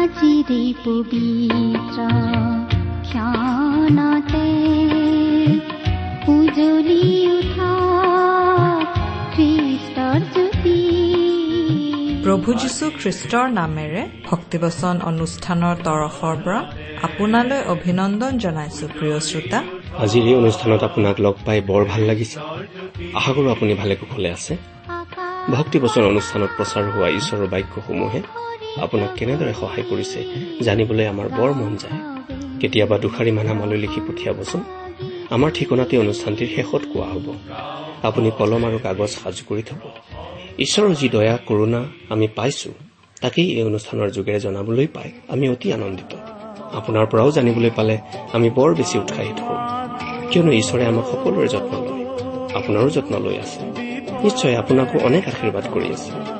আজিৰে পবিত্ৰ ক্ষণতে উজলি উঠা খ্ৰীষ্টৰ জ্যোতি প্ৰভু যীশু খ্ৰীষ্টৰ নামেৰে ভক্তিবচন অনুষ্ঠানৰ তৰফৰ পৰা আপোনালৈ অভিনন্দন জনাইছো প্ৰিয় শ্ৰোতা। আজিৰ এই অনুষ্ঠানত আপোনাক লগ পাই বৰ ভাল লাগিছে। আশা কৰো আপুনি ভালে কুশলে আছে। ভক্তিবচন অনুষ্ঠানত প্ৰচাৰ হোৱা ঈশ্বৰৰ বাক্যসমূহে আপোনাক কেনেদৰে সহায় কৰিছে জানিবলৈ আমাৰ বৰ মন যায়। কেতিয়াবা দুষাৰিমান আমালৈ লিখি পঠিয়াবচোন। আমাৰ ঠিকনাতে অনুষ্ঠানটিৰ শেষত কোৱা হ'ব। আপুনি কলম আৰু কাগজ সাজু কৰি থব। ঈশ্বৰৰ যি দয়া কৰোণা আমি পাইছো তাকেই এই অনুষ্ঠানৰ যোগেৰে জনাবলৈ পাই আমি অতি আনন্দিত। আপোনাৰ পৰাও জানিবলৈ পালে আমি বৰ বেছি উৎসাহিত হওঁ। কিয়নো ঈশ্বৰে আমাক সকলোৰে যত্ন লয়। আপোনাৰো যত্ন লৈ আছে। নিশ্চয় আপোনাকো অনেক আশীৰ্বাদ কৰি আছে।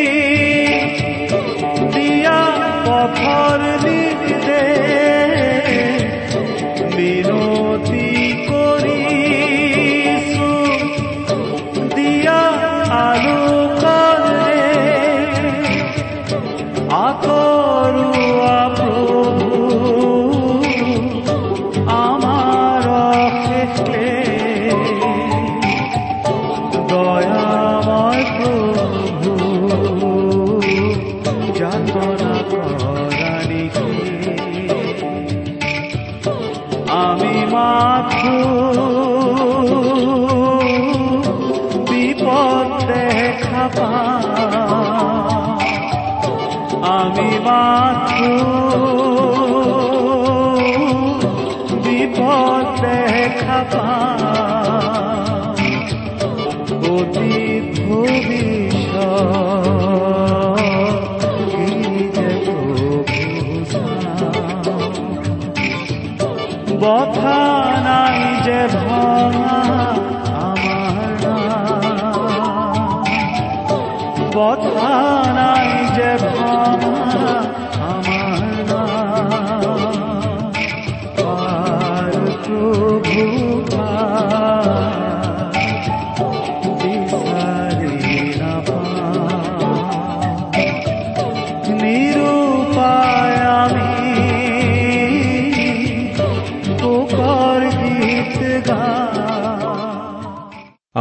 দেখা পাওঁ অতীত ভবিষ্যৎ কি যে প্ৰভু চাওঁ। বথা নাই যে ভঙা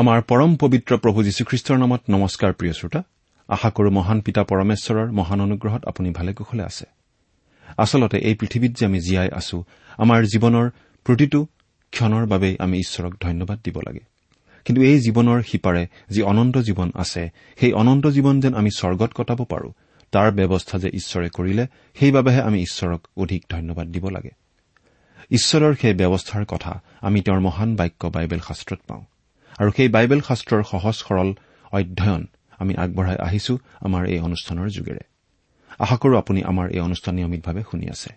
আমাৰ পৰম পবিত্ৰ প্ৰভু যীশুখ্ৰীষ্টৰ নামত নমস্কাৰ প্ৰিয় শ্ৰোতা। আশা কৰো মহান পিতা পৰমেশ্বৰৰ মহান অনুগ্ৰহত আপুনি ভালে কুশলে আছে। আচলতে এই পৃথিৱীত যে আমি জীয়াই আছো আমাৰ জীৱনৰ প্ৰতিটো ক্ষণৰ বাবেই আমি ঈশ্বৰক ধন্যবাদ দিব লাগে। কিন্তু এই জীৱনৰ সিপাৰে যি অনন্ত জীৱন আছে সেই অনন্ত জীৱন যেন আমি স্বৰ্গত কটাব পাৰো তাৰ ব্যৱস্থা যে ঈশ্বৰে কৰিলে সেইবাবেহে আমি ঈশ্বৰক অধিক ধন্যবাদ দিব লাগে। ঈশ্বৰৰ সেই ব্যৱস্থাৰ কথা আমি তেওঁৰ মহান বাক্য বাইবেল শাস্ত্ৰত পাওঁ। আৰু সেই বাইবেল শাস্ত্ৰৰ সহজ সৰল অধ্যয়ন আমি আগবঢ়াই আহিছো আমাৰ এই অনুষ্ঠানৰ যোগেৰে। আশা কৰো আপুনি আমাৰ এই অনুষ্ঠান নিয়মিতভাৱে শুনি আছে।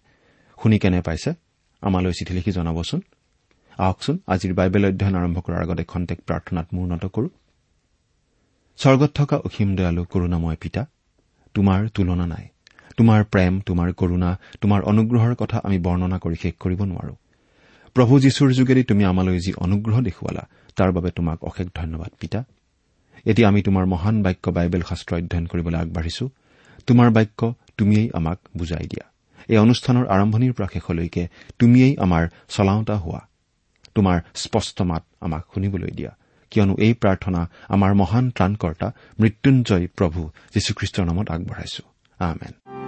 শুনি কেনে পাইছে? আমালৈ চিঠি লিখি জনাবচোন। আহকচোন আজিৰ বাইবেল অধ্যয়ন আৰম্ভ কৰাৰ আগতে খন্তেক প্ৰাৰ্থনাত মূৰ্ণত কৰো। স্বৰ্গত থকা অসীম দয়ালু কৰুণাময় পিতা তোমাৰ তুলনা নাই। তোমাৰ প্ৰেম তোমাৰ কৰুণা তোমাৰ অনুগ্ৰহৰ কথা আমি বৰ্ণনা কৰি শেষ কৰিব নোৱাৰো। প্ৰভু যীশুৰ যোগেদি তুমি আমালৈ যি অনুগ্ৰহ দেখুৱালা তাৰ বাবে তোমাক অশেষ ধন্যবাদ পিতা। এতিয়া আমি তোমাৰ মহান বাক্য বাইবেল শাস্ত্ৰ অধ্যয়ন কৰিবলৈ আগবাঢ়িছো। তোমাৰ বাক্য তুমিয়েই আমাক বুজাই দিয়া। এই অনুষ্ঠানৰ আৰম্ভণিৰ পৰা শেষলৈকে তুমিয়েই আমাৰ চলাওঁতা হোৱা। তোমাৰ স্পষ্ট মাত আমাক শুনিবলৈ দিয়া। কিয়নো এই প্ৰাৰ্থনা আমাৰ মহান ত্ৰাণকৰ্তা মৃত্যুঞ্জয় প্ৰভু যীশুখ্ৰীষ্টৰ নামত আগবঢ়াইছো।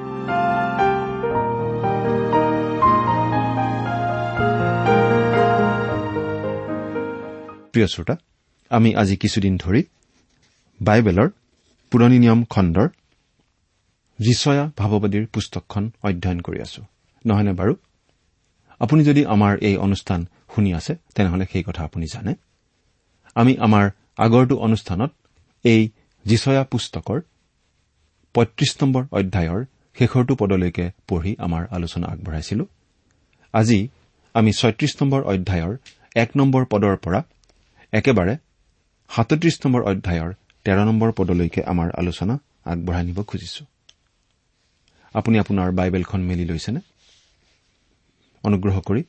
প্ৰিয় শ্ৰোতা আমি আজি কিছুদিন ধৰি বাইবেলৰ পুৰণি নিয়ম খণ্ডৰ যিচয়া ভাৱবাদীৰ পুস্তকখন অধ্যয়ন কৰি আছো। নহয়নে বাৰু? আপুনি যদি আমাৰ এই অনুষ্ঠান শুনি আছে তেনেহলে সেই কথা আপুনি জানে। আমি আমাৰ আগৰটো অনুষ্ঠানত এই যিচয়া পুস্তকৰ পঁয়ত্ৰিশ নম্বৰ অধ্যায়ৰ শেষৰটো পদলৈকে পঢ়ি আমাৰ আলোচনা আগবঢ়াইছিলো। আজি আমি ছয়ত্ৰিশ নম্বৰ অধ্যায়ৰ এক নম্বৰ পদৰ পৰা একেবাৰে সাতত্ৰিশ নম্বৰ অধ্যায়ৰ তেৰ নম্বৰ পদলৈকে আমাৰ আলোচনা আগবঢ়াই নিব খুজিছো। আপুনি আপোনাৰ বাইবেলখন মেলি লৈছেনে? অনুগ্ৰহ কৰি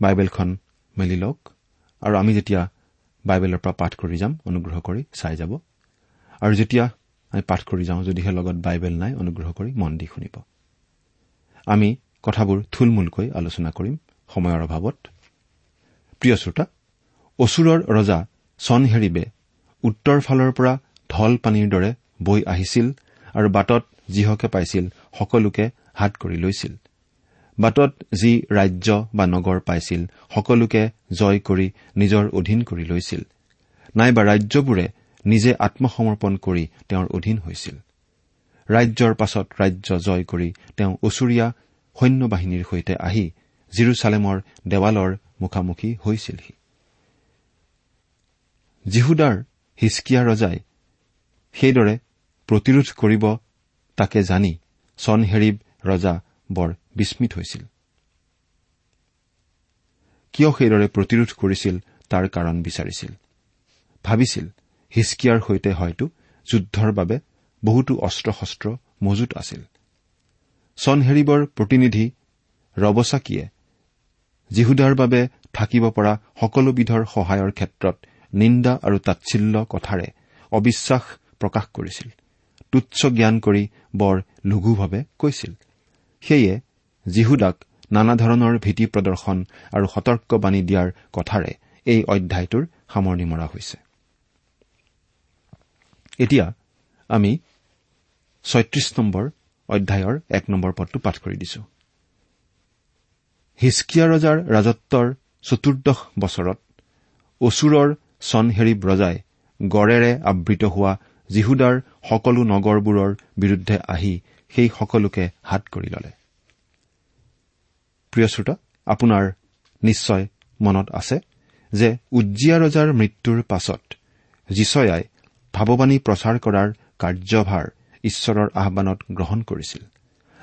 বাইবেলখন মেলি লওক আৰু আমি যেতিয়া বাইবেলৰ পৰা পাঠ কৰি যাম অনুগ্ৰহ কৰি চাই যাব। আৰু যেতিয়া আমি পাঠ কৰি যাওঁ যদিহে লগত বাইবেল নাই অনুগ্ৰহ কৰি মন দি শুনিব। আমি কথাবোৰ থুলমূলকৈ আলোচনা কৰিম সময়ৰ অভাৱত। প্ৰিয় শ্ৰোতা অচুৰৰ ৰজা চনহেৰিবে উত্তৰ ফালৰ পৰা ঢল পানীৰ দৰে বৈ আহিছিল আৰু বাটত যিহকে পাইছিল সকলোকে হাত কৰি লৈছিল। বাটত যি ৰাজ্য বা নগৰ পাইছিল সকলোকে জয় কৰি নিজৰ অধীন কৰি লৈছিল। নাইবা ৰাজ্যবোৰে নিজে আত্মসমৰ্পণ কৰি তেওঁৰ অধীন হৈছিল। ৰাজ্যৰ পাছত ৰাজ্য জয় কৰি তেওঁ ওচৰীয়া সৈন্যবাহিনীৰ সৈতে আহি জিৰচালেমৰ দেৱালৰ মুখামুখি হৈছিলহি। জিহুদাৰ হিচকিয়া ৰজাই সেইদৰে প্ৰতিৰোধ কৰিব তাকে জানি চনহেৰিব ৰজা বৰ বিস্মিত হৈছিল। কিয় সেইদৰে প্ৰতিৰোধ কৰিছিল তাৰ কাৰণ বিচাৰিছিল? ভাবিছিল হিচকিয়াৰ সৈতে হয়তো যুদ্ধৰ বাবে বহুতো অস্ত্ৰ শস্ত্ৰ মজুত আছিল। চনহেৰিবৰ প্ৰতিনিধি ৰবচাকীয়ে জিহুদাৰ বাবে থাকিব পৰা সকলোবিধৰ সহায়ৰ ক্ষেত্ৰত নিন্দা আৰু তাচ্ছিল্য কথাৰে অবিশ্বাস প্ৰকাশ কৰিছিল। তুচ্ছ জ্ঞান কৰি বৰ লঘুভাৱে কৈছিল। সেয়ে জিহুদাক নানা ধৰণৰ ভীতি প্ৰদৰ্শন আৰু সতৰ্কবাণী দিয়াৰ কথাৰে এই অধ্যায়টোৰ সামৰণি মৰা হৈছে। এতিয়া আমি ছয়ত্ৰিশ নম্বৰ অধ্যায়ৰ এক নম্বৰ পদটো পাঠ কৰি দিছো। হিচকিয়া ৰজাৰ ৰাজত্বৰ চতুৰ্দশ বছৰত অচুৰৰ চনহেৰিব ৰজাই গড়েৰে আবৃত হোৱা জিহুদাৰ সকলো নগৰবোৰৰ বিৰুদ্ধে আহি সেই সকলোকে হাত কৰি ললে। আপোনাৰ নিশ্চয় মনত আছে যে উজ্জিয়া ৰজাৰ মৃত্যুৰ পাছত জীচয়াই ভাৱবাণী প্ৰচাৰ কৰাৰ কাৰ্যভাৰ ঈশ্বৰৰ আহানত গ্ৰহণ কৰিছিল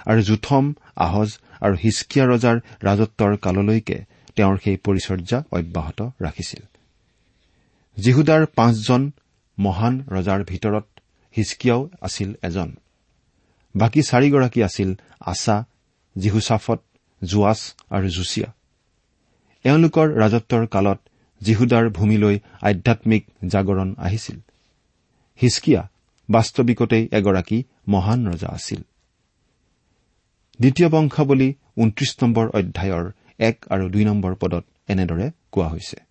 আৰু জুথম আহজ আৰু হিচকিয়া ৰজাৰ ৰাজত্বৰ কাললৈকে তেওঁৰ সেই পৰিচৰ্যা অব্যাহত ৰাখিছিল। জিহুদাৰ পাঁচজন মহান ৰজাৰ ভিতৰত হিচকিয়াও আছিল এজন। বাকী চাৰিগৰাকী আছিল আছা জিহুচাফত জোৱাছ আৰু জুচিয়া এওঁলোকৰ ৰাজত্বৰ কালত জিহুদাৰ ভূমিলৈ আধ্যামিক জাগৰণ আহিছিল। হিচকিয়া বাস্তৱিকতেই এগৰাকী মহান ৰজা আছিল। দ্বিতীয় বংশাৱলী ঊনত্ৰিশ নম্বৰ অধ্যায়ৰ এক আৰু দুই নম্বৰ পদত এনেদৰে কোৱা হৈছে।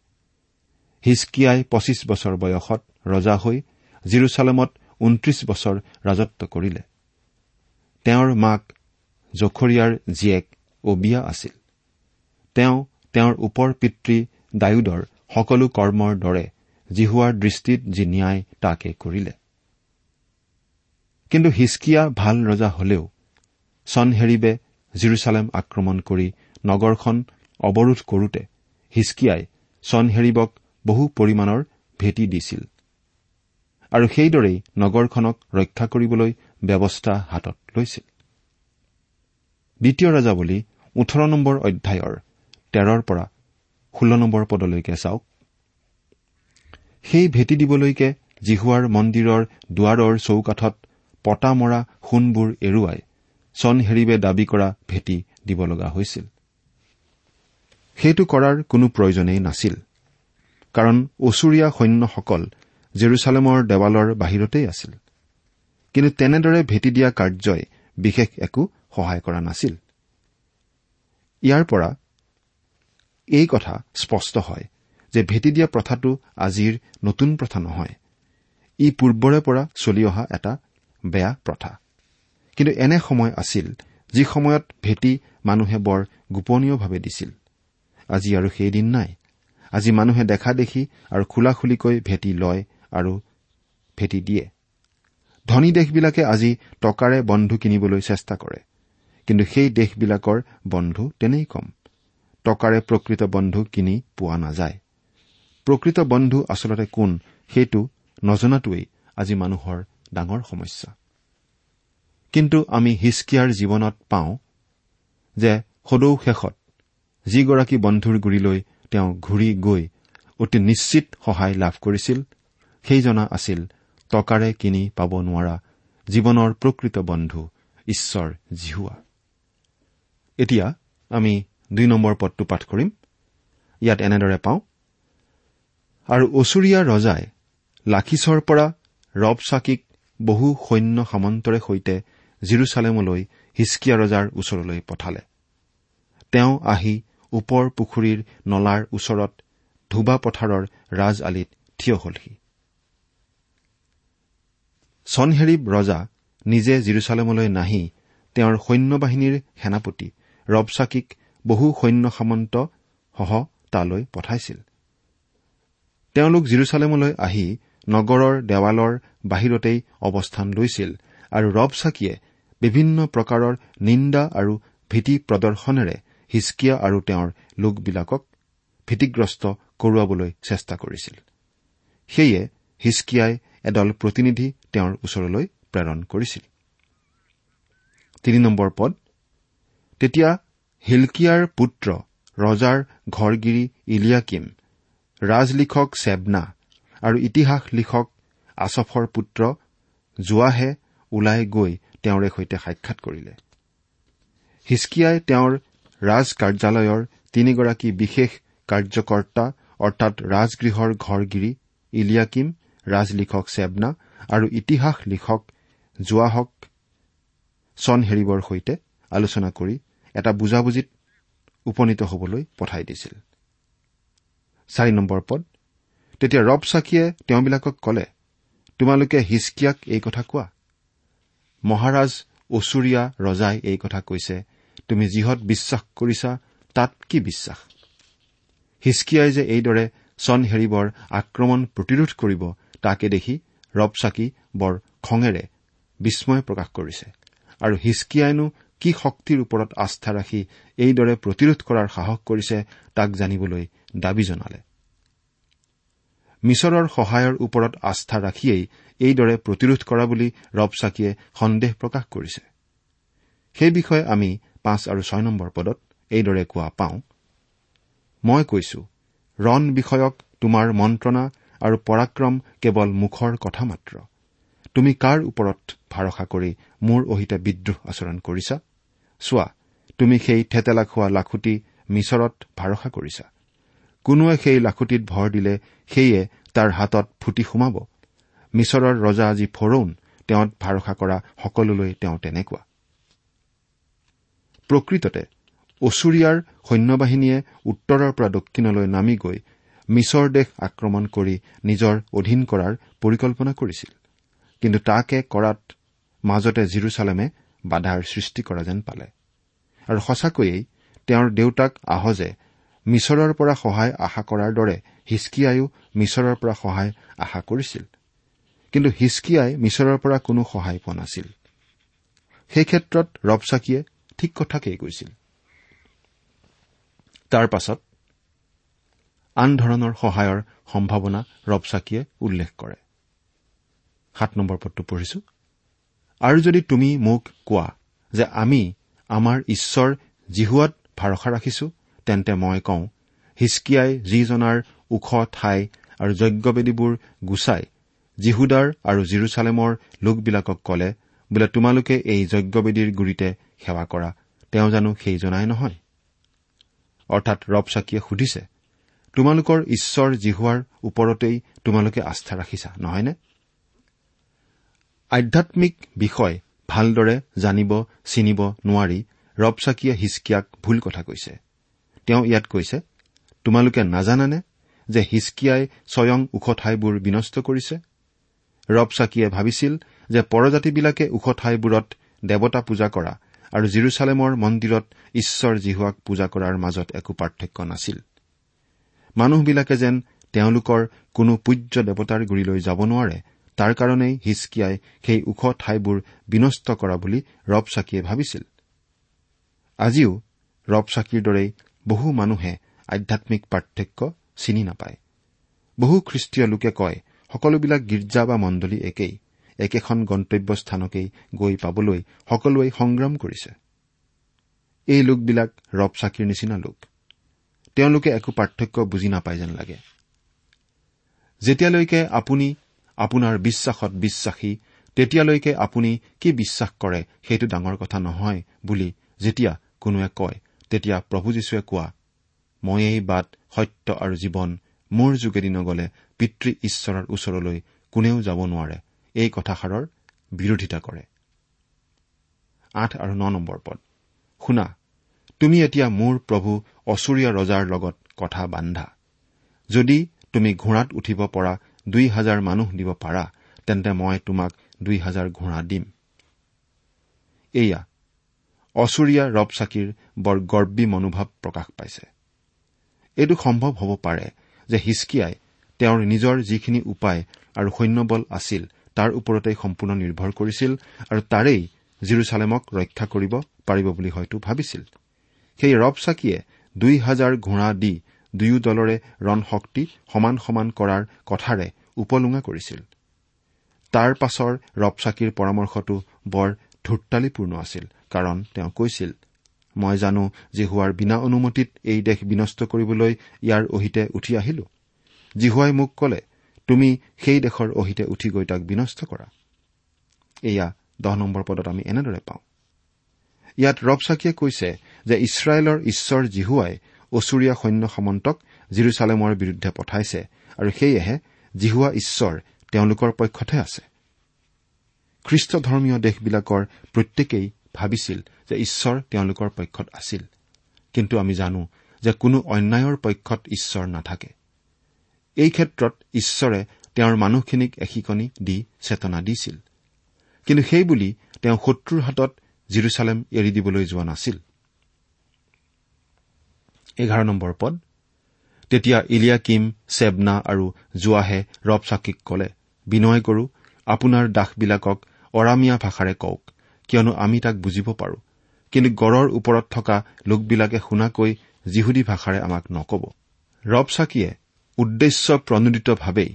হিচকিয়াই পঁচিছ বছৰ বয়সত ৰজা হৈ জিৰচালেমত ঊনত্ৰিশ বছৰ ৰাজত্ব কৰিলে। তেওঁৰ মাক জখৰীয়াৰ জীয়েক অবিয়া আছিল। তেওঁ তেওঁৰ ওপৰ পিতৃ ডায়ুদৰ সকলো কৰ্মৰ দৰে জিহুৱাৰ দৃষ্টিত যি ন্যায় তাকে কৰিলে। কিন্তু হিচকিয়া ভাল ৰজা হলেও চনহেৰিবে জিৰচালেম আক্ৰমণ কৰি নগৰখন অৱৰোধ কৰোতে হিচকিয়াই চনহেৰিবক বহু পৰিমাণৰ ভেটি দিছিল। আৰু সেইদৰেই নগৰখনক ৰক্ষা কৰিবলৈ ব্যৱস্থা হাতত লৈছিল। দ্বিতীয় ৰজা বুলি ওঠৰ নম্বৰ অধ্যায়ৰ তেৰৰ পৰা ষোল্ল নম্বৰ পদলৈকে চাওক। সেই ভেটি দিবলৈকে জিহুৱাৰ মন্দিৰৰ দুৱাৰৰ চৌকাঠত পতা মৰা সোণবোৰ এৰুৱাই চনহেৰিবে দাবী কৰা ভেটি দিব লগা হৈছিল। সেইটো কৰাৰ কোনো প্ৰয়োজনেই নাছিল। কাৰণ ওচৰীয়া সৈন্যসকল জেৰুচালেমৰ দেৱালৰ বাহিৰতেই আছিল। কিন্তু তেনেদৰে ভেটি দিয়া কাৰ্যই বিশেষ একো সহায় কৰা নাছিল। ইয়াৰ পৰা এই কথা স্পষ্ট হয় যে ভেটি দিয়া প্ৰথাটো আজিৰ নতুন প্ৰথা নহয়। ই পূৰ্বৰে পৰা চলি অহা এটা বেয়া প্ৰথা। কিন্তু এনে সময় আছিল যি সময়ত ভেটি মানুহে বৰ গোপনীয়ভাৱে দিছিল। আজি আৰু সেইদিন নাই। আজি মানুহে দেখা দেখি আৰু খোলা খুলিকৈ ভেটি লয় আৰু ভেটি দিয়ে। ধনী দেশবিলাকে আজি টকাৰে বন্ধু কিনিবলৈ চেষ্টা কৰে কিন্তু সেই দেশবিলাকৰ বন্ধু তেনেই কম। টকাৰে প্ৰকৃত বন্ধু কিনি পোৱা নাযায়। প্ৰকৃত বন্ধু আচলতে কোন সেইটো নজনাটোৱেই আজি মানুহৰ ডাঙৰ সমস্যা। কিন্তু আমি হিচকিয়াৰ জীৱনত পাওঁ যে সদৌ শেষত যিগৰাকী বন্ধুৰ গুৰিলৈ তেওঁ ঘূৰি গৈ অতি নিশ্চিত সহায় লাভ কৰিছিল। সেইজনা আছিল টকাৰে কিনি পাব নোৱাৰা জীৱনৰ প্ৰকৃত বন্ধু ঈশ্বৰ জিহুৱা। এতিয়া আমি দুই নম্বৰ পদটো পাঠ কৰিম। ইয়াত এনেদৰে পাওঁ আৰু অচুৰীয়া ৰজাই লাখিছৰ পৰা ৰবচাকিক বহু সৈন্য সামন্তৰে সৈতে জিৰচালেমলৈ হিচকিয়া ৰজাৰ ওচৰলৈ পঠালে। তেওঁ আহি ওপৰ পুখুৰীৰ নলাৰ ওচৰত ধুবা পথাৰৰ ৰাজ আলিত থিয় হলহি। চনহেৰিব ৰজা নিজে জিৰচালেমলৈ নাহি তেওঁৰ সৈন্যবাহিনীৰ সেনাপতি ৰবচাকিক বহু সৈন্য সামন্ত সহ তালৈ পঠাইছিল। তেওঁলোক জিৰচালেমলৈ আহি নগৰৰ দেৱালৰ বাহিৰতেই অৱস্থান লৈছিল আৰু ৰবচাকিয়ে বিভিন্ন প্ৰকাৰৰ নিন্দা আৰু ভীতি প্ৰদৰ্শনেৰে হিচকিয়া আৰু তেওঁৰ লোকবিলাকক ভীতিগ্ৰস্ত কৰোৱাবলৈ চেষ্টা কৰিছিল। সেয়ে হিচকিয়াই এদল প্ৰতিনিধি তেওঁৰ ওচৰলৈ প্ৰেৰণ কৰিছিল। তেতিয়া হিলকিয়াৰ পুত্ৰ ৰজাৰ ঘৰগিৰি ইলিয়াকিম ৰাজলিখক চেবনা আৰু ইতিহাস লিখক আছফৰ পুত্ৰ জোৱাহে ওলাই গৈ তেওঁৰে সৈতে সাক্ষাৎ কৰিলে। হিচকিয়াই তেওঁৰ ৰাজ কাৰ্যালয়ৰ তিনিগৰাকী বিশেষ কাৰ্যকৰ্তা অৰ্থাৎ ৰাজগৃহৰ ঘৰগিৰি ইলিয়াকিম ৰাজলিখক চেবনা আৰু ইতিহাস লিখক জোৱাহক চনহেৰিবৰ সৈতে আলোচনা কৰি এটা বুজাবুজিত উপনীত হবলৈ পঠাই দিছিল। পদ তেতিয়া ৰব চাকিয়ে তেওঁবিলাকক কলে তোমালোকে হিচকিয়াক এই কথা কোৱা? মহাৰাজ অচুৰীয়া ৰজাই এই কথা কৈছে তুমি যিহত বিশ্বাস কৰিছা তাত কি বিশ্বাস? হিচকিয়াই যে এইদৰে চন হেৰিবৰ আক্ৰমণ প্ৰতিৰোধ কৰিব তাকে দেখি ৰবচাকি বৰ খঙেৰে বিস্ময় প্ৰকাশ কৰিছে। আৰু হিচকিয়াইনো কি শক্তিৰ ওপৰত আস্থা ৰাখি এইদৰে প্ৰতিৰোধ কৰাৰ সাহস কৰিছে তাক জানিবলৈ দাবী জনালে। মিছৰৰ সহায়ৰ ওপৰত আস্থা ৰাখিয়েই এইদৰে প্ৰতিৰোধ কৰা বুলি ৰবচাকিয়ে সন্দেহ প্ৰকাশ কৰিছে। সেই বিষয়ে আমি পাঁচ আৰু ছয় নম্বৰ পদত এইদৰে কোৱা পাওঁ। মই কৈছো ৰণ বিষয়ক তোমাৰ মন্ত্ৰণা আৰু পৰাক্ৰম কেৱল মুখৰ কথা মাত্ৰ। তুমি কাৰ ওপৰত ভৰসা কৰি মোৰ অহিতে বিদ্ৰোহ আচৰণ কৰিছা? চোৱা তুমি সেই থেতেলা খোৱা লাখুটি মিছৰত ভৰসা কৰিছা। কোনোৱে সেই লাখুটিত ভৰ দিলে সেয়ে তাৰ হাতত ফুটি সোমাব। মিছৰৰ ৰজা যি ফৰৌন তেওঁত ভৰসা কৰা সকলোলৈ তেওঁ তেনেকুৱা। প্ৰকৃততে অচুৰীয়াৰ সৈন্যবাহিনীয়ে উত্তৰৰ পৰা দক্ষিণলৈ নামি গৈ মিছৰ দেশ আক্ৰমণ কৰি নিজৰ অধীন কৰাৰ পৰিকল্পনা কৰিছিল। কিন্তু তাকে কৰাত মাজতে জিৰচালেমে বাধাৰ সৃষ্টি কৰা যেন পালে। আৰু সঁচাকৈয়ে তেওঁৰ দেউতাক আহজে মিছৰৰ পৰা সহায় আশা কৰাৰ দৰে হিচকিয়াইও মিছৰৰ পৰা সহায় আশা কৰিছিল। কিন্তু হিচকিয়াই মিছৰৰ পৰা কোনো সহায় পোৱা নাছিল। সেই ক্ষেত্ৰত ৰবচাকিয়ে ঠিক কথাকেই কৈছিল। তাৰ পাছত আন ধৰণৰ সহায়ৰ সম্ভাৱনা ৰবচাকিয়ে উল্লেখ কৰে। সাত নম্বৰ পদটো পঢ়িছো। আৰু যদি তুমি মোক কোৱা যে আমি আমাৰ ঈশ্বৰ জিহুৱাত ভৰসা ৰাখিছো তেন্তে মই কওঁ হিচকিয়াই যিজনাৰ ওখ ঠাই আৰু যজ্ঞবেদীবোৰ গুচাই জিহুদাৰ আৰু জিৰচালেমৰ লোকবিলাকক কলে বোলে তোমালোকে এই যজ্ঞবেদীৰ গুৰিতে সেৱা কৰা তেওঁ জানো সেইজনাই নহয়। অৰ্থাৎ ৰবচাকিয়ে সুধিছে তোমালোকৰ ঈশ্বৰ জিহুৱাৰ ওপৰতেই তোমালোকে আস্থা ৰাখিছা নহয়নে? আধ্যামিক বিষয় ভালদৰে জানিব চিনিব নোৱাৰি ৰবচাকিয়ে হিচকিয়াক ভুল কথা কৈছে। তেওঁ ইয়াত কৈছে তোমালোকে নাজানানে যে হিচকিয়াই স্বয়ং ওখ ঠাইবোৰ বিনষ্ট কৰিছে? ৰবচাকিয়ে ভাবিছিল যে পৰজাতিবিলাকে ওখ ঠাইবোৰত দেৱতা পূজা কৰা আৰু জিৰচালেমৰ মন্দিৰত ঈশ্বৰ জিহুৱাক পূজা কৰাৰ মাজত একো পাৰ্থক্য নাছিল। মানুহবিলাকে যেন তেওঁলোকৰ কোনো পূজ্য দেৱতাৰ গুৰিলৈ যাব নোৱাৰে তাৰ কাৰণেই হিচকিয়াই সেই ওখ ঠাইবোৰ বিনষ্ট কৰা বুলি ৰব চাকিয়ে ভাবিছিল। আজিও ৰব চাকিৰ দৰেই বহু মানুহে আধ্যামিক পাৰ্থক্য চিনি নাপায়। বহু খ্ৰীষ্টীয় লোকে কয় সকলোবিলাক গীৰ্জা বা মণ্ডলী একেই। একেখন গন্তব্যস্থানকেই গৈ পাবলৈ সকলোৱে সংগ্ৰাম কৰিছে। এই লোকবিলাক ৰব চাকিৰ নিচিনা লোক। তেওঁলোকে একো পাৰ্থক্য বুজি নাপায় যেন লাগে। যেতিয়ালৈকে আপুনি আপোনাৰ বিশ্বাসত বিশ্বাসী তেতিয়ালৈকে আপুনি কি বিশ্বাস কৰে সেইটো ডাঙৰ কথা নহয় বুলি যেতিয়া কোনোৱে কয় তেতিয়া প্ৰভু যীশুৱে কোৱা মই এই বাট সত্য আৰু জীৱন মোৰ যোগেদি নগলে পিতৃ ঈশ্বৰৰ ওচৰলৈ কোনেও যাব নোৱাৰে। এই কথাষাৰৰ বিৰোধিতা কৰে। আঠ আৰু ন নম্বৰ পদ। শুনা তুমি এতিয়া মোৰ প্ৰভু অচুৰীয়া ৰজাৰ লগত কথা বান্ধা। যদি তুমি ঘোঁৰাত উঠিব পৰা দুই হাজাৰ মানুহ দিব পাৰা তেন্তে মই তোমাক দুই হাজাৰ ঘোঁৰা দিম। এয়া অচুৰীয়া ৰবচাকীৰ বৰ গৰ্বী মনোভাৱ প্ৰকাশ পাইছে। এইটো সম্ভৱ হ'ব পাৰে যে হিচকিয়াই তেওঁৰ নিজৰ যিখিনি উপায় আৰু সৈন্যবল আছিল তাৰ ওপৰতেই সম্পূৰ্ণ নিৰ্ভৰ কৰিছিল আৰু তাৰেই জিৰচালেমক ৰক্ষা কৰিব পাৰিব বুলি হয়তো ভাবিছিল। সেই ৰবচাকীয়ে দুই হাজাৰ ঘোঁৰা দি দুয়ো দলৰে ৰণ শক্তি সমান সমান কৰাৰ কথাৰে উপলুঙা কৰিছিল। তাৰ পাছৰ ৰবচাকীৰ পৰামৰ্শটো বৰ ধূৰ্তালিপূৰ্ণ আছিল কাৰণ তেওঁ কৈছিল মই জানো যে হোৱাৰ বিনা অনুমতিত এই দেশ বিনষ্ট কৰিবলৈ ইয়াৰ অহিতে উঠি আহিলো। জিহুৱাই মোক কলে তুমি সেই দেশৰ অহিতে উঠি গৈ তাক বিনষ্ট কৰা। এয়া দহ নম্বৰ পদত আমি এনেদৰে পাওঁ। ইয়াত ৰবচাকীয়ে কৈছে যে ইছৰাইলৰ ঈশ্বৰ জিহুৱাই অচুৰীয়া সৈন্য সামন্তক জিৰচালেমৰ বিৰুদ্ধে পঠাইছে আৰু সেয়েহে জিহুৱা ঈশ্বৰ তেওঁলোকৰ পক্ষতহে আছে। খ্ৰীষ্ট ধৰ্মীয় দেশবিলাকৰ প্ৰত্যেকেই ভাবিছিল যে ঈশ্বৰ তেওঁলোকৰ পক্ষত আছিল। কিন্তু আমি জানো যে কোনো অন্যায়ৰ পক্ষত ঈশ্বৰ নাথাকে। এই ক্ষেত্ৰত ঈশ্বৰে তেওঁৰ মানুহখিনিক এশিকনি দি চেতনা দিছিল। কিন্তু সেইবুলি তেওঁ শত্ৰুৰ হাতত জিৰচালেম এৰি দিবলৈ যোৱা নাছিল। পদ। তেতিয়া ইলিয়াকিম চেবনা আৰু জোৱাহে ৰবচাকিক কলে বিনয় কৰো আপোনাৰ দাসবিলাকক অৰামীয়া ভাষাৰে কওক কিয়নো আমি তাক বুজিব পাৰো। কিন্তু গড়ৰ ওপৰত থকা লোকবিলাকে শুনাকৈ যিহুদী ভাষাৰে আমাক নকব। ৰবচাকিয়ে উদ্দেশ্য প্ৰণোদিতভাৱেই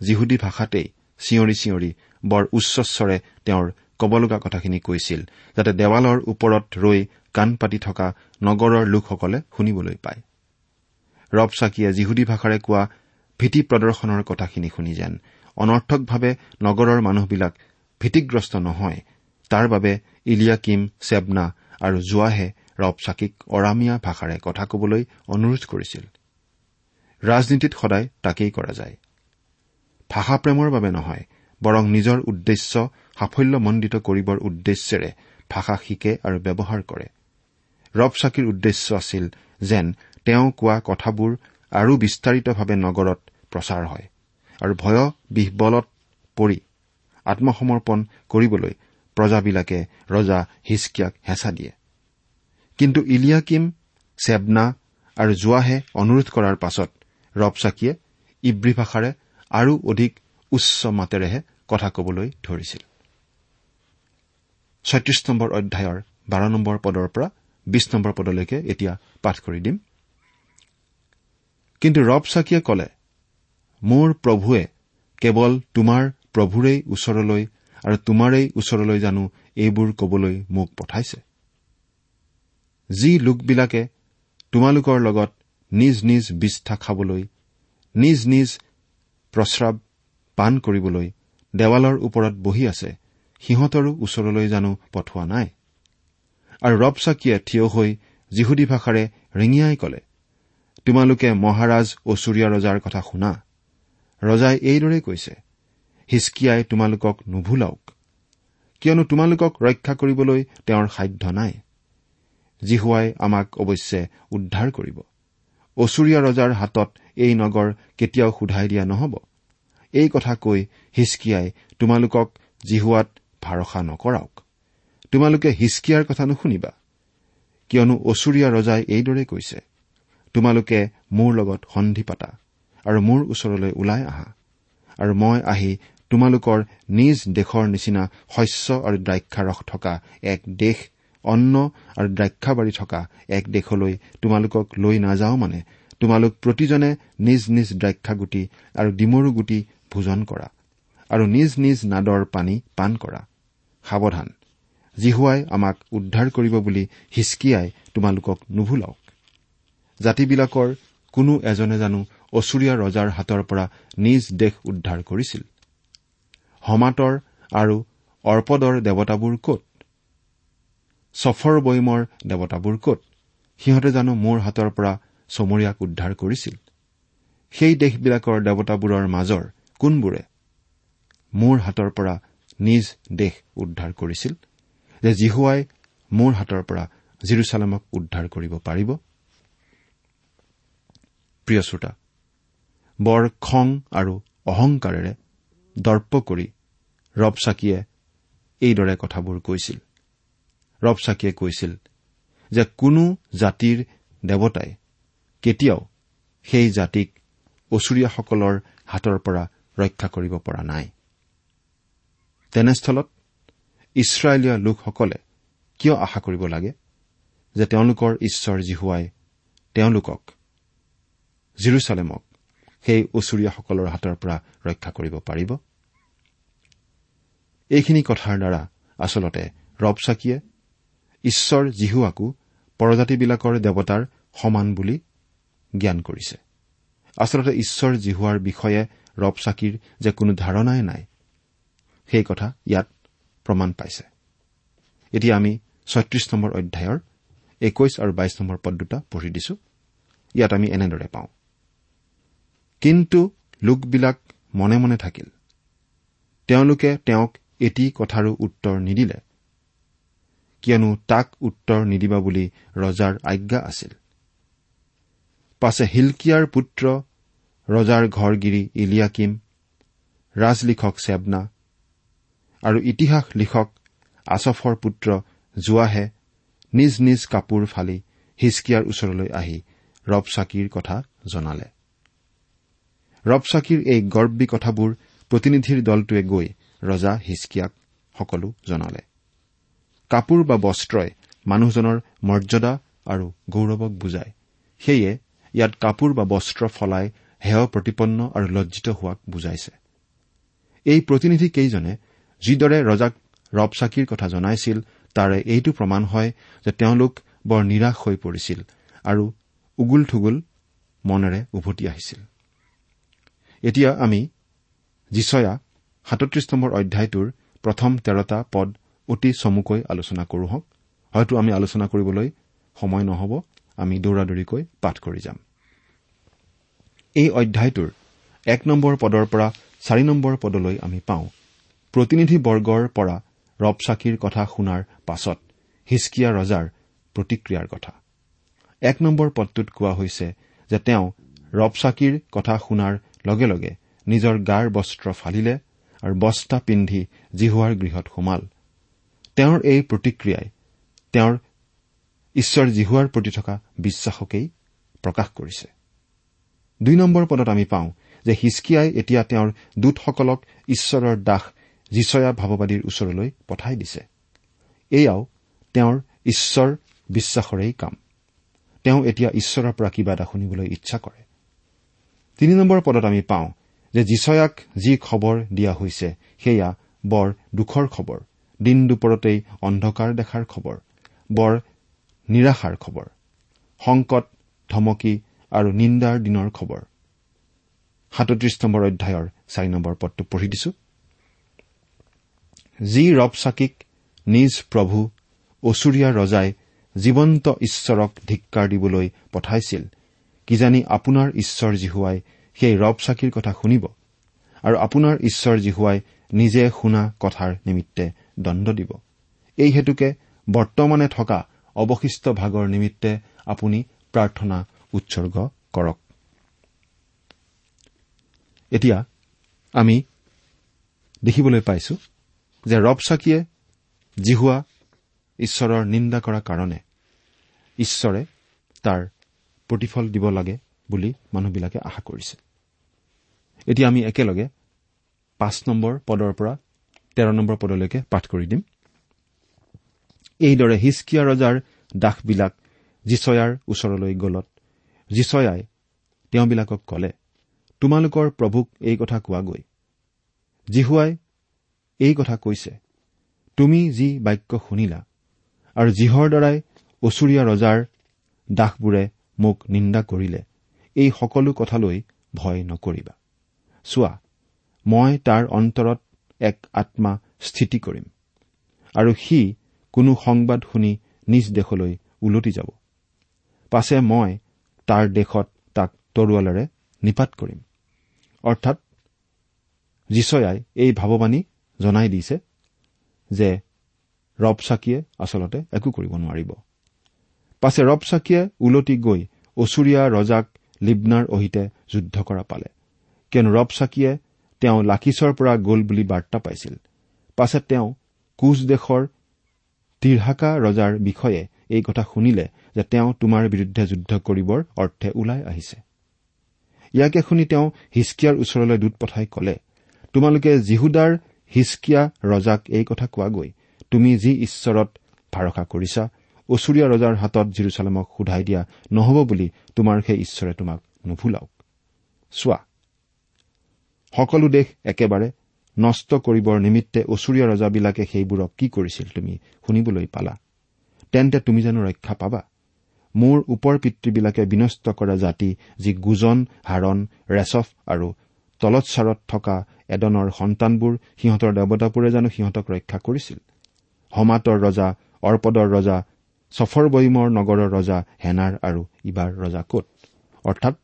যিহুদী ভাষাতেই চিঞৰি চিঞৰি বৰ উচ্চস্বৰে তেওঁৰ কব লগা কথাখিনি কৈছিল যাতে দেৱালৰ ওপৰত ৰৈ কাণ পাতি থকা নগৰৰ লোকসকলে শুনিবলৈ পায়। ৰবচাকিয়ে যিহুদী ভাষাৰে কোৱা ভীতি প্ৰদৰ্শনৰ কথাখিনি শুনি যেন অনৰ্থকভাৱে নগৰৰ মানুহবিলাক ভীতিগ্ৰস্ত নহয় তাৰ বাবে ইলিয়াকিম চেবনা আৰু জোৱাহে ৰবচাকিক অৰামীয়া ভাষাৰে কথা কবলৈ অনুৰোধ কৰিছিল। ৰাজনীতিত সদায় তাকেই কৰা যায়। ভাষাপ্ৰেমৰ বাবে নহয় বৰং নিজৰ উদ্দেশ্য সাফল্যমণ্ডিত কৰিবৰ উদ্দেশ্যেৰে ভাষা শিকে আৰু ব্যৱহাৰ কৰে। ৰবচাকীৰ উদ্দেশ্য আছিল যেন তেওঁ কোৱা কথাবোৰ আৰু বিস্তাৰিতভাৱে নগৰত প্ৰচাৰ হয় আৰু ভয় বিহবলত পৰি আত্মসমৰ্পণ কৰিবলৈ প্ৰজাবিলাকে ৰজা হিচকিয়াক হেঁচা দিয়ে। কিন্তু ইলিয়াকিম চেবনা আৰু জোৱাহে অনুৰোধ কৰাৰ পাছত ৰবচাকিয়ে ইব্ৰী ভাষাৰে আৰু অধিক উচ্চ মাতেৰেহে কথা কবলৈ ধৰিছিল। ছয়ত্ৰিশ নম্বৰ অধ্যায়ৰ বাৰ নম্বৰ পদৰ পৰা বিশ নম্বৰ পদলৈকে এতিয়া পাঠ কৰি দিম। কিন্তু ৰবচাকিয়ে কলে মোৰ প্ৰভুৱে কেৱল তোমাৰ প্ৰভুৰেই ওচৰলৈ আৰু তোমাৰেই ওচৰলৈ জানো এইবোৰ কবলৈ মোক পঠাইছে। যি লোকবিলাকে তোমালোকৰ লগত নিজ নিজ বিষ্ঠা খাবলৈ নিজ নিজ প্ৰস্ৰাৱ পাণ কৰিবলৈ দেৱালৰ ওপৰত বহি আছে সিহঁতৰো ওচৰলৈ জানো পঠোৱা নাই। আৰু ৰবচাকিয়ে থিয় হৈ যিহুদী ভাষাৰে ৰিঙিয়াই কলে তোমালোকে মহাৰাজ অচুৰীয়া ৰজাৰ কথা শুনা। ৰজাই এইদৰে কৈছে হিচকিয়াই তোমালোকক নুভুলাওক কিয়নো তোমালোকক ৰক্ষা কৰিবলৈ তেওঁৰ সাধ্য নাই। জিহুৱাই আমাক অৱশ্যে উদ্ধাৰ কৰিব। অচুৰীয়া ৰজাৰ হাতত এই নগৰ কেতিয়াও সোধাই দিয়া নহ'ব। এই কথা কৈ হিচকিয়াই তোমালোকক জিহুৱাত ভাৰসা নকৰাওক। তোমালোকে হিচকিয়াৰ কথা নুশুনিবা। কিয়নো অচুৰীয়া ৰজাই এইদৰে কৈছে তোমালোকে মোৰ লগত সন্ধি পাতা আৰু মোৰ ওচৰলৈ ওলাই আহা আৰু মই আহি তোমালোকৰ নিজ দেশৰ নিচিনা শস্য আৰু দ্ৰাক্ষাৰস থকা এক দেশ অন্ন আৰু দ্ৰাক্ষাবাৰী থকা এক দেশলৈ তোমালোকক লৈ নাযাওঁ মানে। তোমালোক প্ৰতিজনে নিজ নিজ দ্ৰাক্ষাগুটি আৰু ডিমৰু গুটি ভোজন কৰা আৰু নিজ নিজ নাদৰ পানী পান কৰা। সাৱধান। জিহুৱাই আমাক উদ্ধাৰ কৰিব বুলি হিচকিয়াই তোমালোকক নুভুলাওক। জাতিবিলাকৰ কোনো এজনে জানো অচুৰীয়া ৰজাৰ হাতৰ পৰা নিজ দেশ উদ্ধাৰ কৰিছিল। হমাতৰ আৰু অৰ্পদৰ দেৱতাবোৰ কত? ছফৰ বৈমৰ দেৱতাবোৰ কত? সিহঁতে জানো মোৰ হাতৰ পৰা চমৰীয়াক উদ্ধাৰ কৰিছিল। সেই দেশবিলাকৰ দেৱতাবোৰৰ মাজৰ কোনবোৰে মোৰ হাতৰ পৰা নিজ দেশ উদ্ধাৰ কৰিছিল? যে জিহুৱাই মোৰ হাতৰ পৰা জিৰচালেমক উদ্ধাৰ কৰিব পাৰিব? বৰ খং আৰু অহংকাৰেৰে দৰ্প কৰি ৰবচাকীয়ে এইদৰে কথাবোৰ কৈছিল। ৰবচাকীয়ে কৈছিল যে কোনো জাতিৰ দেৱতাই কেতিয়াও সেই জাতিক অচুৰীয়াসকলৰ হাতৰ পৰা ৰক্ষা কৰিব পৰা নাই। তেনেস্থলত ইছৰাইলীয়া লোকসকলে কিয় আশা কৰিব লাগে যে তেওঁলোকৰ ঈশ্বৰ জিহুৱাই তেওঁলোকক জিৰচালেমক সেই অচুৰীয়াসকলৰ হাতৰ পৰা ৰক্ষা কৰিব পাৰিব? এইখিনি কথাৰ দ্বাৰা আচলতে ৰবচাকীয়ে ঈশ্বৰ জিহুৱাকো পৰজাতিবিলাকৰ দেৱতাৰ সমান বুলি জ্ঞান কৰিছে। আচলতে ঈশ্বৰ জিহুৱাৰ বিষয়ে ৰবচাকীৰ যে কোনো ধাৰণাই নাই সেই কথা ইয়াত প্ৰমাণ পাইছে। এতিয়া আমি ছয়ত্ৰিশ নম্বৰ অধ্যায়ৰ একৈশ আৰু বাইশ নম্বৰ পদ দুটা পঢ়ি দিছো। ইয়াত আমি এনেদৰে পাওঁ। কিন্তু লোকবিলাক মনে মনে থাকিল। তেওঁলোকে তেওঁক এটি কথাৰো উত্তৰ নিদিলে। কিয়নো তাক উত্তৰ নিদিবা বুলি ৰজাৰ আজ্ঞা আছিল। পাছে হিলকিয়াৰ পুত্ৰ ৰজাৰ ঘৰগিৰি ইলিয়াকিম ৰাজলিখক চেবনা আৰু ইতিহাস লিখক আছফৰ পুত্ৰ জোৱাহে নিজ নিজ কাপোৰ ফালি হিচকিয়াৰ ওচৰলৈ আহি ৰবচাকীৰ কথা জনালে। ৰবচাকীৰ এই গৰ্বী কথাবোৰ প্ৰতিনিধিৰ দলটোৱে গৈ ৰজা হিচকিয়াক সকলো জনালে। কাপোৰ বা বস্ত্ৰই মানুহজনৰ মৰ্যাদা আৰু গৌৰৱক বুজায়। সেয়ে ইয়াত কাপোৰ বা বস্ত্ৰ ফলাই হেয় প্ৰতিপন্ন আৰু লজ্জিত হোৱাক বুজাইছে। এই প্ৰতিনিধি কেইজনে যিদৰে ৰজাক ৰবচাকীৰ কথা জনাইছিল তাৰে এইটো প্ৰমাণ হয় যে তেওঁলোক বৰ নিৰাশ হৈ পৰিছিল আৰু উগুল থুগুল মনেৰে উভতি আহিছিল। এতিয়া আমি যিচয়া সাতত্ৰিশ নম্বৰ অধ্যায়টোৰ প্ৰথম তেৰটা পদ অতি চমুকৈ আলোচনা কৰো হওক। হয়তো আমি আলোচনা কৰিবলৈ সময় নহ'ব। আমি দৌৰাদৌৰিকৈ পাঠ কৰি যাম। এই অধ্যায়টোৰ এক নম্বৰ পদৰ পৰা চাৰি নম্বৰ পদলৈ আমি পাওঁ প্ৰতিনিধিবৰ্গৰ পৰা ৰবচাকীৰ কথা শুনাৰ পাছত হিচকিয়া ৰজাৰ প্ৰতিক্ৰিয়াৰ কথা। এক নম্বৰ পদটোত কোৱা হৈছে যে তেওঁ ৰবচাকীৰ কথা শুনাৰ লগে লগে নিজৰ গাৰ বস্ত্ৰ ফালিলে আৰু বস্তা পিন্ধি জিহুৱাৰ গৃহত সোমাল। তেওঁৰ এই প্ৰতিক্ৰিয়াই তেওঁৰ ঈশ্বৰ জিহুৱাৰ প্ৰতি থকা বিশ্বাসকেই প্ৰকাশ কৰিছে। দুই নম্বৰ পদত আমি পাওঁ যে হিচকিয়াই এতিয়া তেওঁৰ দূতসকলক ঈশ্বৰৰ দাস যিচয়া ভাৱবাদীৰ ওচৰলৈ পঠাই দিছে। এয়াও তেওঁৰ ঈশ্বৰ বিশ্বাসৰেই কাম। তেওঁ এতিয়া ঈশ্বৰৰ পৰা কিবা এটা শুনিবলৈ ইচ্ছা কৰে। তিনি নম্বৰ পদত আমি পাওঁ যে যিচয়াক যি খবৰ দিয়া হৈছে সেয়া বৰ দুখৰ খবৰ। দিন দুপৰতেই অন্ধকাৰ দেখাৰ খবৰ বৰ নিৰাশাৰ খবৰ সংকট ধমকি আৰু নিন্দাৰ দিনৰ খবৰ। সাতত্ৰিশ নম্বৰ অধ্যায়ৰ চাৰি নম্বৰ পদটো পঢ়ি দিছো। যি ৰবচাকীক নিজ প্ৰভু অচুৰীয়া ৰজাই জীৱন্ত ঈশ্বৰক ধিক্কাৰ দিবলৈ পঠাইছিল কিজানি আপোনাৰ ঈশ্বৰ জিহুৱাই সেই ৰবচাকীৰ কথা শুনিব আৰু আপোনাৰ ঈশ্বৰ জিহুৱাই নিজে শুনা কথাৰ নিমিত্তে দণ্ড দিব। এই হেতুকে বৰ্তমানে থকা অৱশিষ্ট ভাগৰ নিমিত্তে আপুনি প্ৰাৰ্থনা উৎসৰ্গ কৰক। এতিয়া আমি দেখিবলৈ পাইছো যে ৰবচাকীয়ে জিহুৱা ঈশ্বৰৰ নিন্দা কৰাৰ কাৰণে ঈশ্বৰে তাৰ প্ৰতিফল দিব লাগে বুলি মানুহবিলাকে আশা কৰিছে। এতিয়া আমি একেলগে পাঁচ নম্বৰ পদৰ পৰা তেৰ নম্বৰ পদলৈকে পাঠ কৰি দিম। এইদৰে হিচকিয়া ৰজাৰ দাসবিলাক যিচয়াৰ ওচৰলৈ গলত। যিচয়াই তেওঁবিলাকক কলে তোমালোকৰ প্ৰভুক এই কথা কোৱাগৈ। জিহুৱাই এই কথা কৈছে তুমি যি বাক্য শুনিলা আৰু যিহৰ দ্বাৰাই অচুৰীয়া ৰজাৰ দাসবোৰে মোক নিন্দা কৰিলে এই সকলো কথালৈ ভয় নকৰিবা। চোৱা মই তাৰ অন্তৰত এক আত্মা স্থিতি কৰিম। আৰু সি কোনো সংবাদ শুনি নিজ দেশলৈ ওলটি যাব। পাছে মই তাৰ দেশত তাক তৰোৱালেৰে নিপাত কৰিম। অৰ্থাৎ যিচয়াই এই ভাৱবাণী জনাই দিছে যে ৰব চাকিয়ে আচলতে একো কৰিব নোৱাৰিব। পাছে ৰব চাকিয়ে ওলটি গৈ অচুৰীয়া ৰজাক লিবনাৰ অহিতে যুদ্ধ কৰা পালে। কিয়নো ৰব চাকিয়ে তেওঁ লাকিছৰ পৰা গ'ল বুলি বাৰ্তা পাইছিল। পাছে তেওঁ কোচ দেশৰ তিৰহাকা ৰজাৰ বিষয়ে এই কথা শুনিলে যে তেওঁ তোমাৰ বিৰুদ্ধে যুদ্ধ কৰিবৰ অৰ্থে ওলাই আহিছে। ইয়াকে শুনি তেওঁ হিচকিয়াৰ ওচৰলৈ দূত পঠাই কলে তোমালোকে জিহুদাৰ হিচকিয়া ৰজাক এই কথা কোৱাগৈ। তুমি যি ঈশ্বৰত ভাৰসা কৰিছা অচুৰীয়া ৰজাৰ হাতত জিৰচালেমক সোধাই দিয়া নহব বুলি তোমাৰ সেই ঈশ্বৰে তোমাক নুভুলাওক। চোৱা সকলো দেশ একেবাৰে নষ্ট কৰিবৰ নিমিত্তে অচুৰীয়া ৰজাবিলাকে সেইবোৰক কি কৰিছিল তুমি শুনিবলৈ পালা? তেন্তে তুমি জানো ৰক্ষা পাবা? মোৰ ওপৰ পিতৃবিলাকে বিনষ্ট কৰা জাতি যি গুজন হাৰণ ৰেচফ আৰু তলৎসাৰত থকা এডনৰ সন্তানবোৰ সিহঁতৰ দেৱতাবোৰে জানো সিহঁতক ৰক্ষা কৰিছিল? হমাতৰ ৰজা অৰ্পদৰ ৰজা ছফৰবৈমৰ নগৰৰ ৰজা হেনাৰ আৰু ইবাৰ ৰজা কত? অৰ্থাৎ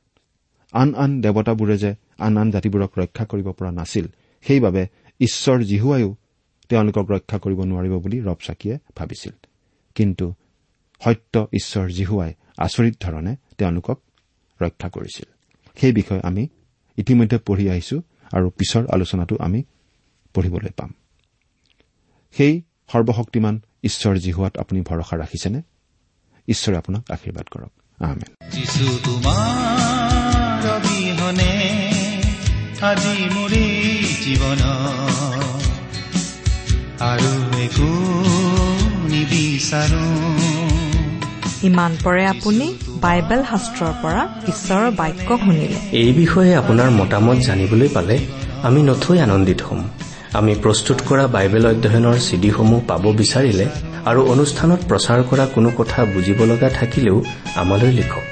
আন আন দেৱতাবোৰে যে আন আন জাতিবোৰক ৰক্ষা কৰিব পৰা নাছিল সেইবাবে ঈশ্বৰ জিহুৱায়ো তেওঁলোকক ৰক্ষা কৰিব নোৱাৰিব বুলি ৰব চাকিয়ে ভাবিছিল। কিন্তু সত্য ঈশ্বৰ জিহুৱাই আচৰিত ধৰণে তেওঁলোকক ৰক্ষা কৰিছিল। সেই বিষয়ে আমি ইতিমধ্যে পঢ়ি আহিছো আৰু পিছৰ আলোচনাটো আমি পঢ়িবলৈ পাম। সেই সৰ্বশক্তিমান ঈশ্বৰ জিহুৱাত আপুনি ভৰসা ৰাখিছেনে? ঈশ্বৰে আপোনাক আশীৰ্বাদ কৰক। আহমেদ তোমাৰ অবিহনে আজি মোৰ জীৱন। আৰু একো নিবিচাৰো। ইমান পৰে আপুনি বাইবেল শাস্ত্ৰৰ পৰা ঈশ্বৰৰ বাক্য শুনিলে। এই বিষয়ে আপোনাৰ মতামত জানিবলৈ পালে আমি নথৈ আনন্দিত হ'ম। আমি প্ৰস্তুত কৰা বাইবেল অধ্যয়নৰ চিডিসমূহ পাব বিচাৰিলে আৰু অনুষ্ঠানত প্ৰচাৰ কৰা কোনো কথা বুজিব লগা থাকিলেও আমালৈ লিখক।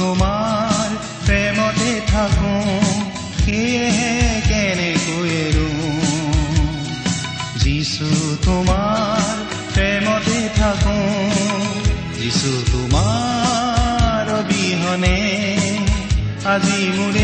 তোমাৰ প্ৰেমতে থাকো সেয়েহে কেনেকৈ যিছো তোমাৰ প্ৰেমতে থাকো যিচু তোমাৰ অবিহনে আজি মোৰ